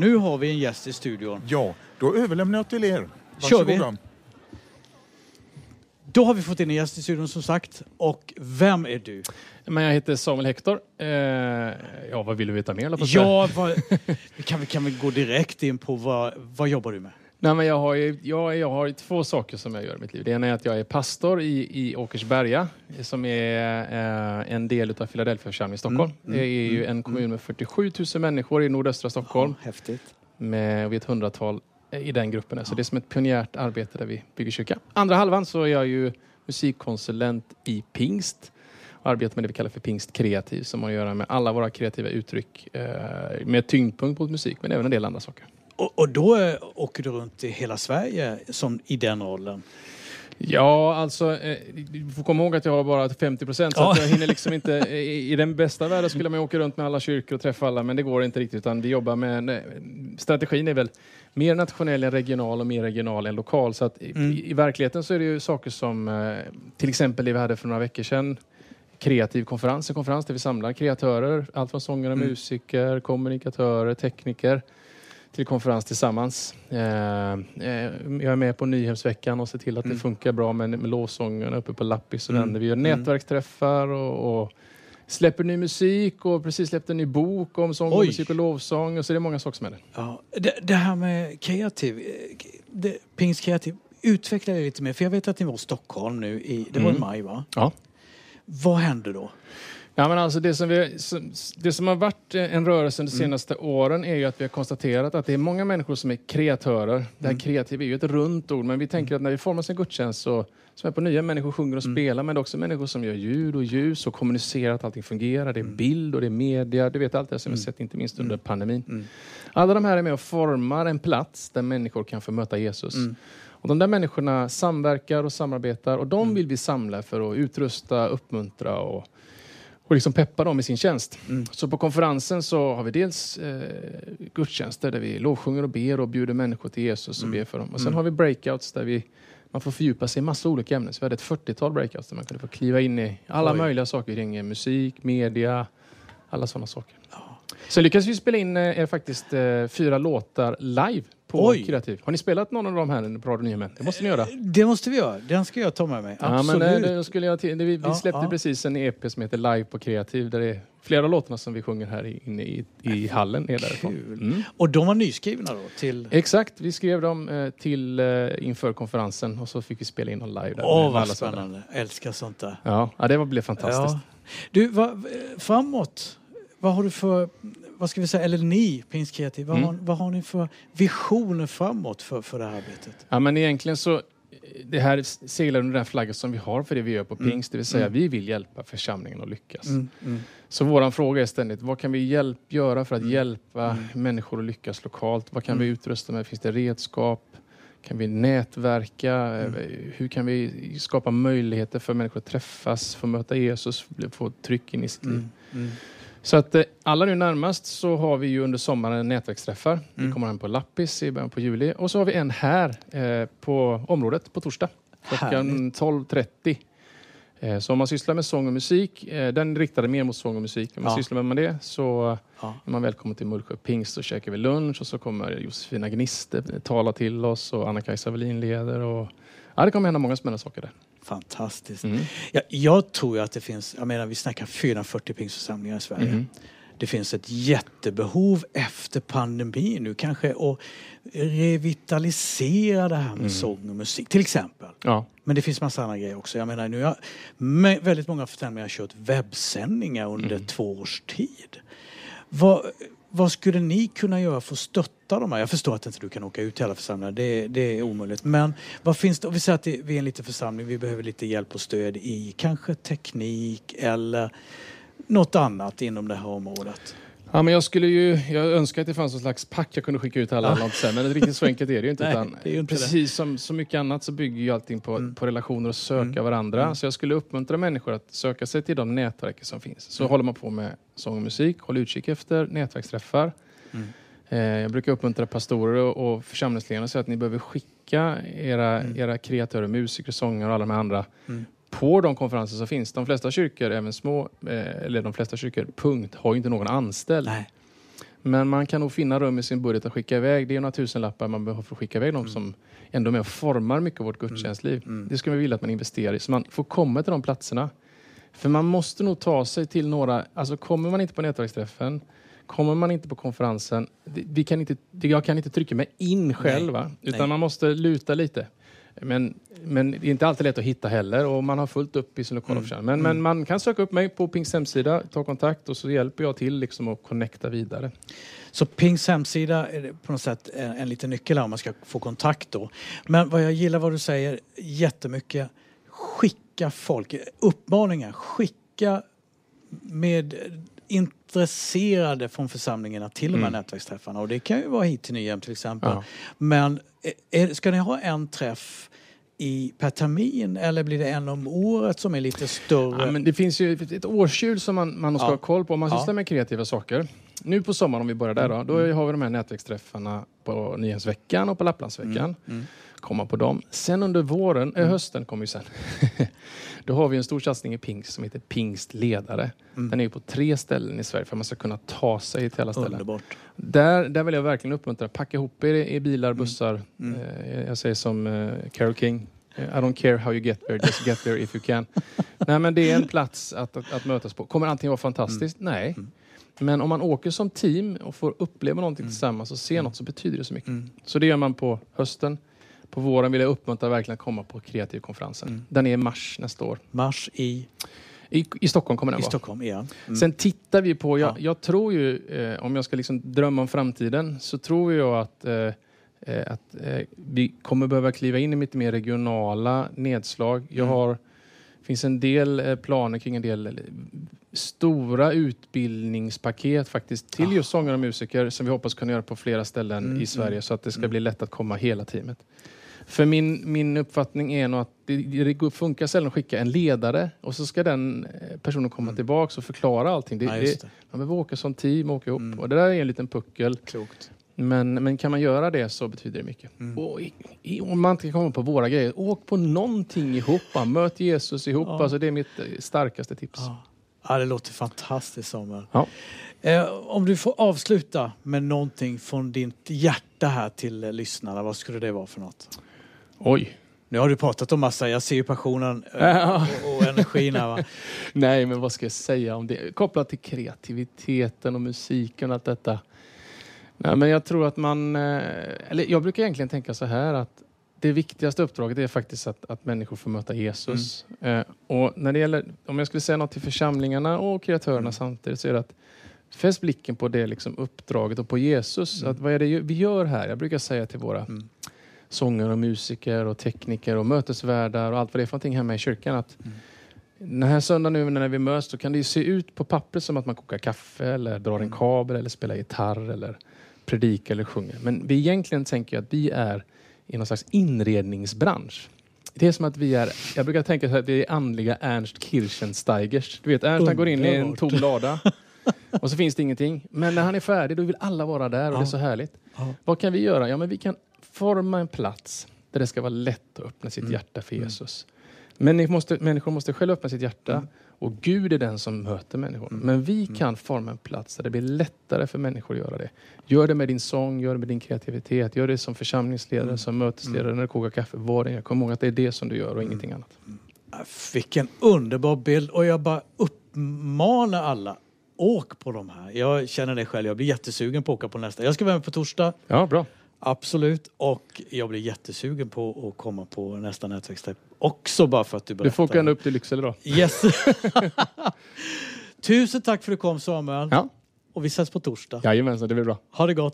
Nu har vi en gäst i studion. Ja, då överlämnar jag till er. Kör vi. Varsågoda. Då har vi fått in en gäst i studion som sagt. Och vem är du? Men jag heter Samuel Hector. Eh, ja, vad vill du veta mer? Ja, vad, vi kan, vi kan väl gå direkt in på vad, vad jobbar du med? Nej, men jag, har ju, jag, jag har två saker som jag gör i mitt liv. Det ena är att jag är pastor i, i Åkersberga som är eh, en del av Philadelphia församling i Stockholm. Mm, det är ju en kommun med 47 000 människor i nordöstra Stockholm. Ja, häftigt. med vi ett hundratal i den gruppen. Så det är som ett pionjärt arbete där vi bygger kyrka. Andra halvan så är jag ju musikkonsulent i Pingst och arbetar med det vi kallar för Pingst Kreativ som har att göra med alla våra kreativa uttryck eh, med tyngdpunkt på musik men även en del andra saker. Och, och då eh, åker du runt i hela Sverige som, i den rollen? Ja, alltså eh, du får komma ihåg att jag har bara 50 procent så Ja. jag hinner liksom inte. I, I den bästa världen skulle man åka runt med alla kyrkor och träffa alla, men det går inte riktigt utan vi jobbar med nej, strategin är väl mer nationell än regional och mer regional än lokal. Så att i, Mm. i, i verkligheten så är det ju saker som eh, till exempel det vi hade för några veckor sedan. Kreativ konferens, en konferens där vi samlar kreatörer, allt från sångare, Mm. musiker, kommunikatörer, tekniker till konferens tillsammans. Eh, eh, jag är med på Nyhemsveckan och ser till att Mm. det funkar bra med, med lovsångerna uppe på Lappis och Mm. den vi gör Mm. nätverksträffar och, och släpper ny musik och precis släppt en ny bok om sång, och musik och lovsång. Och så är det många saker som händer. Ja, det, det här med kreativ, eh, det, Pings kreativ, utveckla det lite mer. För jag vet att ni var i Stockholm nu, i, det var i Mm. maj va? Ja. Vad hände då? Ja, men alltså det, som vi, det som har varit eh, en rörelse de senaste åren är ju att vi har konstaterat att det är många människor som är kreatörer. Det här kreativ är ju ett runt ord, men vi tänker att när vi formar en gudstjänst så som är på nya människor sjunger och spelar, men det är också människor som gör ljud och ljus och kommunicerar att allting fungerar. Det är bild och det är media, du vet allt det som vi sett inte minst under pandemin. Alla de här är med och formar en plats där människor kan få möta Jesus. Och de där människorna samverkar och samarbetar och de vill vi samla för att utrusta, uppmuntra och och liksom peppa dem i sin tjänst. Så på konferensen så har vi dels eh, gudstjänster där vi lovsjunger och ber och bjuder människor till Jesus och ber för dem. Och sen har vi breakouts där vi, man får fördjupa sig i massa olika ämnen. Så vi hade ett 40-tal breakouts där man kunde få kliva in i alla Oj. möjliga saker kring musik, media, alla sådana saker. Sen lyckades vi spela in eh, faktiskt eh, fyra låtar live på Oj. Kreativ. Har ni spelat någon av dem här på Radio Nyhemen? Det måste ni göra. Det måste vi göra. Den ska jag ta med mig. Ja, Absolut. men eh, skulle jag till, vi, vi släppte ja. precis en EP som heter Live på Kreativ där det är flera av låtarna som vi sjunger här inne i, i hallen är därifrån. Mm. Och de var nyskrivna då? Till... Exakt, vi skrev dem eh, till eh, inför konferensen och så fick vi spela in dem live. Där Åh, vad spännande. Älskar sånt där. Ja, ja, det var- blev fantastiskt. Ja. Du, vad, framåt. Vad har du för, vad ska vi säga, eller ni, Kreativ, vad, Mm. har, vad har ni för visioner framåt för, för det här arbetet? Ja, men egentligen så, det här seglar under den flaggan som vi har för det vi gör på Mm. Pingst, det vill säga vi vill hjälpa församlingen att lyckas. Mm, mm. Så våran fråga är ständigt, vad kan vi hjälp, göra för att Mm. hjälpa människor att lyckas lokalt? Vad kan Mm. vi utrusta med? Finns det redskap? Kan vi nätverka? Mm. Eh, Hur kan vi skapa möjligheter för människor att träffas, få möta Jesus, få tryck in i sitt liv? Så att eh, alla nu närmast så har vi ju under sommaren nätverksträffar. Mm. Vi kommer en på Lappis i början på juli och så har vi en här eh, på området på torsdag klockan 12.30. Eh, så om man sysslar med sång och musik, eh, den är riktad mer mot sång och musik. Om man Ja. sysslar med det så Ja. är man välkommen till Mullsjö Pingst så käkar vi lunch och så kommer Josefina Gniste tala till oss och Anna-Kajsa Wallin leder. Och, ja, det kommer hända många spännande saker där. Fantastiskt. Mm. Ja, jag tror ju att det finns, jag menar vi snackar 440 pingstförsamlingar i Sverige. Mhm. Det finns ett jättebehov efter pandemin nu kanske att revitalisera det här med sång och musik till exempel. Ja. Men det finns massa andra grejer också. Jag menar nu har väldigt många församlingar har kört webbsändningar under två års tid. Vad, vad skulle ni kunna göra för att stötta de här? Jag förstår att inte du kan åka ut till alla församlingar, det, det är omöjligt. Men vad finns det, om vi säger att vi är en liten församling, vi behöver lite hjälp och stöd i kanske teknik eller något annat inom det här området. Ja, men jag skulle ju, jag önskar att det fanns någon slags pack jag kunde skicka ut till alla. sånt, Men riktigt så enkelt är det ju inte. Nej, utan det inte det. precis som så mycket annat så bygger ju allting på, Mm. på relationer och söka varandra. Så jag skulle uppmuntra människor att söka sig till de nätverk som finns. Så Mm. håller man på med sång och musik, håll utkik efter nätverksträffar. Mm. Eh, jag brukar uppmuntra pastorer och, och församlingsledare och säga att ni behöver skicka era, era kreatörer, musiker, sångare och alla de andra Mm. På de konferenser som finns. De flesta kyrkor, även små, eh, eller de flesta kyrkor, punkt, har ju inte någon anställd. Nej. Men man kan nog finna rum i sin budget att skicka iväg. Det är några tusenlappar man behöver för att skicka iväg dem som ändå är med och formar mycket av vårt gudstjänstliv. Det skulle vi vilja att man investerar i, så man får komma till de platserna. För man måste nog ta sig till några, alltså kommer man inte på nätverksträffen, kommer man inte på konferensen, vi kan inte, jag kan inte trycka mig in själv, va? utan Nej. man måste luta lite. Men, men det är inte alltid lätt att hitta heller och man har fullt upp i sin lokala Mm. församling. Men, men man kan söka upp mig på Pings hemsida, ta kontakt och så hjälper jag till liksom att connecta vidare. Så Pings hemsida är på något sätt en, en liten nyckel här om man ska få kontakt då. Men vad jag gillar vad du säger jättemycket. Skicka folk, uppmaningar, skicka med intresserade från församlingarna till de här Mm. nätverksträffarna. Och det kan ju vara hit till Nyhem till exempel. Ja. Men är, ska ni ha en träff i, per termin eller blir det en om året som är lite större? Ja, men det finns ju ett- årshjul som man, man ska Ja. ha koll på om man Ja. sysslar med kreativa saker. Nu på sommaren, om vi börjar där då, då har vi de här nätverksträffarna på Nyhemsveckan och på Lapplandsveckan. Mm. Komma på dem. Sen under våren, äh, hösten kommer ju sen. då har vi en stor satsning i Pingst som heter Pingstledare. Mm. Den är på tre ställen i Sverige för att man ska kunna ta sig till alla ställen. Underbart. Där, där vill jag verkligen uppmuntra. Packa ihop er i bilar, bussar. Mm. Eh, jag säger som eh, Carole King. eh, I don't care how you get there, just get there if you can. Nej, men det är en plats att, att, att mötas på. Kommer allting vara fantastiskt? Nej. Mm. Men om man åker som team och får uppleva någonting tillsammans och se något så betyder det så mycket. Mm. Så det gör man på hösten. På våren vill jag uppmuntra verkligen att komma på kreativkonferensen. Mm. Den är i mars nästa år. Mars i, I, i Stockholm kommer den i vara. Stockholm igen. Mm. Sen tittar vi på, jag, Ja. jag tror ju, eh, om jag ska liksom drömma om framtiden, så tror jag att, eh, eh, att eh, vi kommer behöva kliva in i lite mer regionala nedslag. Jag Mm. har, finns en del eh, planer kring en del eh, stora utbildningspaket faktiskt till Ah. just sångare och musiker som vi hoppas kunna göra på flera ställen Mm, i Sverige mm, så att det ska mm. bli lätt att komma hela teamet. För min, min uppfattning är nog att det, det funkar sällan att skicka en ledare och så ska den eh, personen komma Mm. tillbaks och förklara allting. Det, ja, det, man behöver åka som team och åka ihop. Mm. Och det där är en liten puckel. Klokt. Men, men kan man göra det så betyder det mycket. Mm. Och om man inte kommer på våra grejer, åk på någonting ihop. Möt Jesus ihop. Ja. Alltså, det är mitt eh, starkaste tips. Ja. ja, det låter fantastiskt Samuel. Ja. Eh, om du får avsluta med någonting från ditt hjärta här till eh, lyssnarna, vad skulle det vara för något? Oj. Nu har du pratat om massa, jag ser ju passionen eh, och, och energin här. Va? Nej, men vad ska jag säga om det? Kopplat till kreativiteten och musiken och allt detta. Nej, men jag tror att man... eh, Eller jag brukar egentligen tänka så här att det viktigaste uppdraget är faktiskt att, att människor får möta Jesus. Eh, och när det gäller, om jag skulle säga något till församlingarna och kreatörerna Mm. samtidigt så är det att fäst blicken på det liksom uppdraget och på Jesus. Mm. Att vad är det vi gör här? Jag brukar säga till våra Mm. Sångare och musiker och tekniker och mötesvärdar och allt vad det är för någonting hemma i kyrkan. Att Mm. Den här söndagen nu när vi möts så kan det ju se ut på pappret som att man kokar kaffe eller drar en Mm. kabel eller spelar gitarr eller predikar eller sjunger. Men vi egentligen tänker att vi är i någon slags inredningsbransch. Det är som att vi är, jag brukar tänka så att vi är andliga Ernst Kirchensteigers. Du vet, Ernst han går in i en tom lada och så finns det ingenting. Men när han är färdig då vill alla vara där och Ja. det är så härligt. Ja. Vad kan vi göra? Ja, men vi kan forma en plats där det ska vara lätt att öppna sitt Mm. hjärta för Mm. Jesus. Men ni måste, människor måste själva öppna sitt hjärta Mm. och Gud är den som möter människor. Mm. Men vi Mm. kan forma en plats där det blir lättare för människor att göra det. Gör det med din sång, gör det med din kreativitet, gör det som församlingsledare, Mm. som mötesledare, när du kokar kaffe, vad det är. Kom ihåg att det är det som du gör och ingenting annat. Äh, Vilken underbar bild och jag bara uppmanar alla Åk på de här. Jag känner det själv. Jag blir jättesugen på att åka på nästa. Jag ska vara med på torsdag. Ja, bra. Absolut. Och jag blir jättesugen på att komma på nästa nätverksträff. Också bara för att du Du berättar. får åka ända upp till Lycksele då. Yes. Tusen tack för att du kom Samuel. Ja. Och vi ses på torsdag. Jajamensan, det blir bra. Ha det gott.